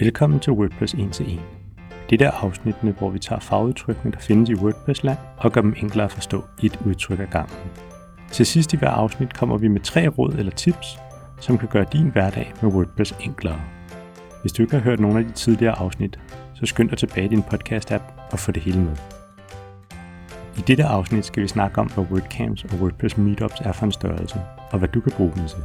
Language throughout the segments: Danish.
Velkommen til WordPress 1 til 1. Det er afsnittene, hvor vi tager fagudtrykkene, der findes i WordPress-land, og gør dem enklere at forstå i et udtryk ad gangen. Til sidst i hver afsnit kommer vi med tre råd eller tips, som kan gøre din hverdag med WordPress enklere. Hvis du ikke har hørt nogle af de tidligere afsnit, så skynd dig tilbage i din podcast-app og få det hele med. I dette afsnit skal vi snakke om, hvad WordCamps og WordPress Meetups er for en størrelse, og hvad du kan bruge dem til.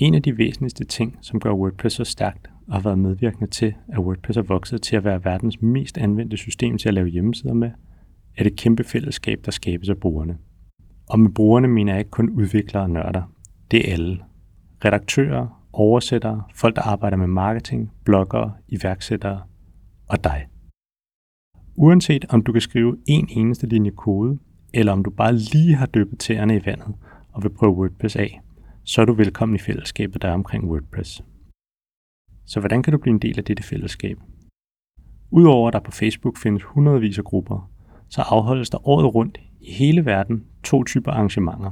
En af de væsentligste ting, som gør WordPress så stærkt og har været medvirkende til, at WordPress er vokset til at være verdens mest anvendte system til at lave hjemmesider med, er det kæmpe fællesskab, der skabes af brugerne. Og med brugerne mener jeg ikke kun udviklere og nørder. Det er alle. Redaktører, oversættere, folk der arbejder med marketing, bloggere, iværksættere og dig. Uanset om du kan skrive en eneste linje kode, eller om du bare lige har døbet tæerne i vandet og vil prøve WordPress af, så er du velkommen i fællesskabet, der er omkring WordPress. Så hvordan kan du blive en del af dette fællesskab? Udover at der på Facebook findes hundredvis af grupper, så afholdes der året rundt i hele verden to typer arrangementer.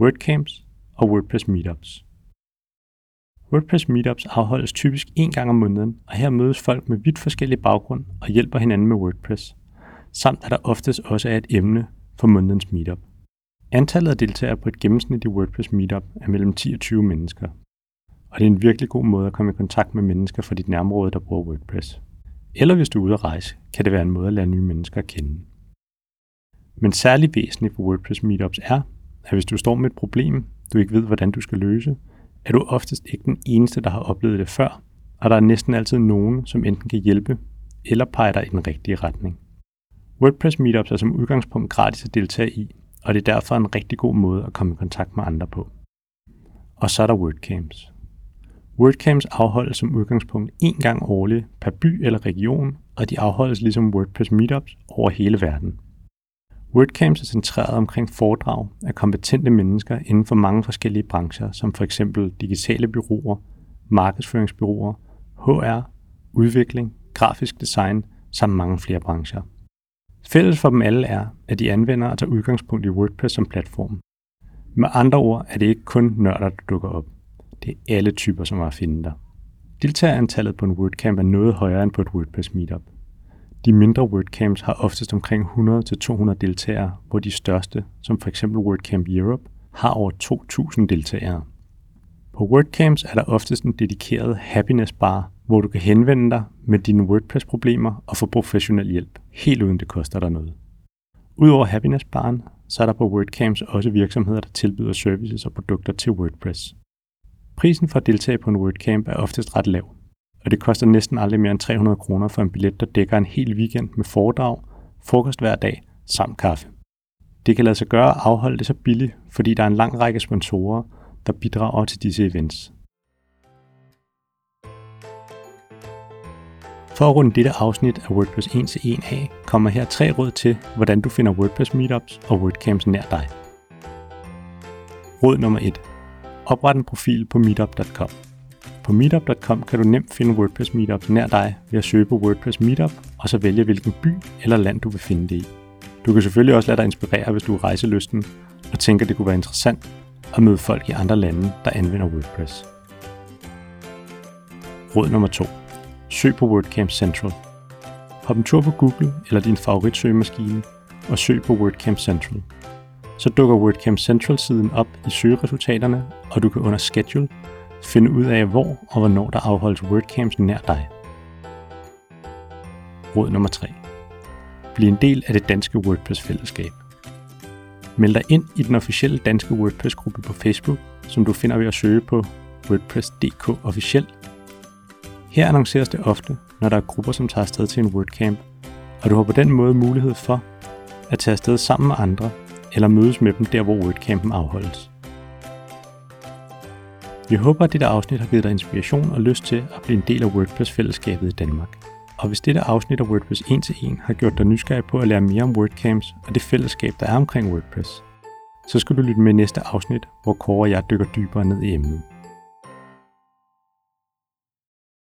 WordCamps og WordPress Meetups. WordPress Meetups afholdes typisk en gang om måneden, og her mødes folk med vidt forskellige baggrund og hjælper hinanden med WordPress. Samt at der oftest også er et emne for månedens meetup. Antallet af deltagere på et gennemsnitligt WordPress Meetup er mellem 10 og 20 mennesker. Og det er en virkelig god måde at komme i kontakt med mennesker fra dit nærområde, der bruger WordPress. Eller hvis du er ude at rejse, kan det være en måde at lære nye mennesker at kende. Men særlig væsentligt for WordPress Meetups er, at hvis du står med et problem, du ikke ved, hvordan du skal løse, er du oftest ikke den eneste, der har oplevet det før, og der er næsten altid nogen, som enten kan hjælpe eller pege dig i den rigtige retning. WordPress Meetups er som udgangspunkt gratis at deltage i, og det er derfor en rigtig god måde at komme i kontakt med andre på. Og så er der WordCamps. WordCamps afholdes som udgangspunkt én gang årligt per by eller region, og de afholdes ligesom WordPress Meetups over hele verden. WordCamps er centreret omkring foredrag af kompetente mennesker inden for mange forskellige brancher, som f.eks. digitale byråer, markedsføringsbyråer, HR, udvikling, grafisk design samt mange flere brancher. Fælles for dem alle er, at de anvender og tager udgangspunkt i WordPress som platform. Med andre ord er det ikke kun nørder, der dukker op. Det er alle typer, som er at finde der. Deltagerantallet på en WordCamp er noget højere end på et WordPress Meetup. De mindre WordCamps har oftest omkring 100-200 deltagere, hvor de største, som f.eks. WordCamp Europe, har over 2.000 deltagere. På WordCamps er der oftest en dedikeret happiness bar, hvor du kan henvende dig med dine WordPress-problemer og få professionel hjælp, helt uden det koster dig noget. Udover happiness baren, så er der på WordCamps også virksomheder, der tilbyder services og produkter til WordPress. Prisen for at deltage på en WordCamp er oftest ret lav, og det koster næsten aldrig mere end 300 kroner for en billet, der dækker en hel weekend med foredrag, frokost hver dag samt kaffe. Det kan lade sig gøre at afholde det så billigt, fordi der er en lang række sponsorer, der bidrager til disse events. For at runde dette afsnit af WordPress 1 til 1 af, kommer her tre råd til, hvordan du finder WordPress Meetups og WordCamps nær dig. Råd nummer 1. Opret en profil på meetup.com. På meetup.com kan du nemt finde WordPress Meetups nær dig ved at søge på WordPress Meetup, og så vælge hvilken by eller land du vil finde det i. Du kan selvfølgelig også lade dig inspirere, hvis du er rejseløsten, og tænker, det kunne være interessant at møde folk i andre lande, der anvender WordPress. Råd nummer 2. Søg på WordCamp Central. Hop en tur på Google eller din favoritsøgemaskine og søg på WordCamp Central. Så dukker WordCamp Central-siden op i søgeresultaterne, og du kan under Schedule finde ud af, hvor og hvornår der afholdes WordCamps nær dig. Råd nummer 3. Bliv en del af det danske WordPress-fællesskab. Meld dig ind i den officielle danske WordPress-gruppe på Facebook, som du finder ved at søge på WordPress.dk officiel. Her annonceres det ofte, når der er grupper, som tager afsted til en WordCamp, og du har på den måde mulighed for at tage afsted sammen med andre, eller mødes med dem der, hvor WordCampen afholdes. Vi håber, at dette afsnit har givet dig inspiration og lyst til at blive en del af WordPress-fællesskabet i Danmark. Og hvis dette afsnit af WordPress 1 til 1 har gjort dig nysgerrig på at lære mere om WordCamps og det fællesskab, der er omkring WordPress, så skal du lytte med næste afsnit, hvor Kåre og jeg dykker dybere ned i emnet.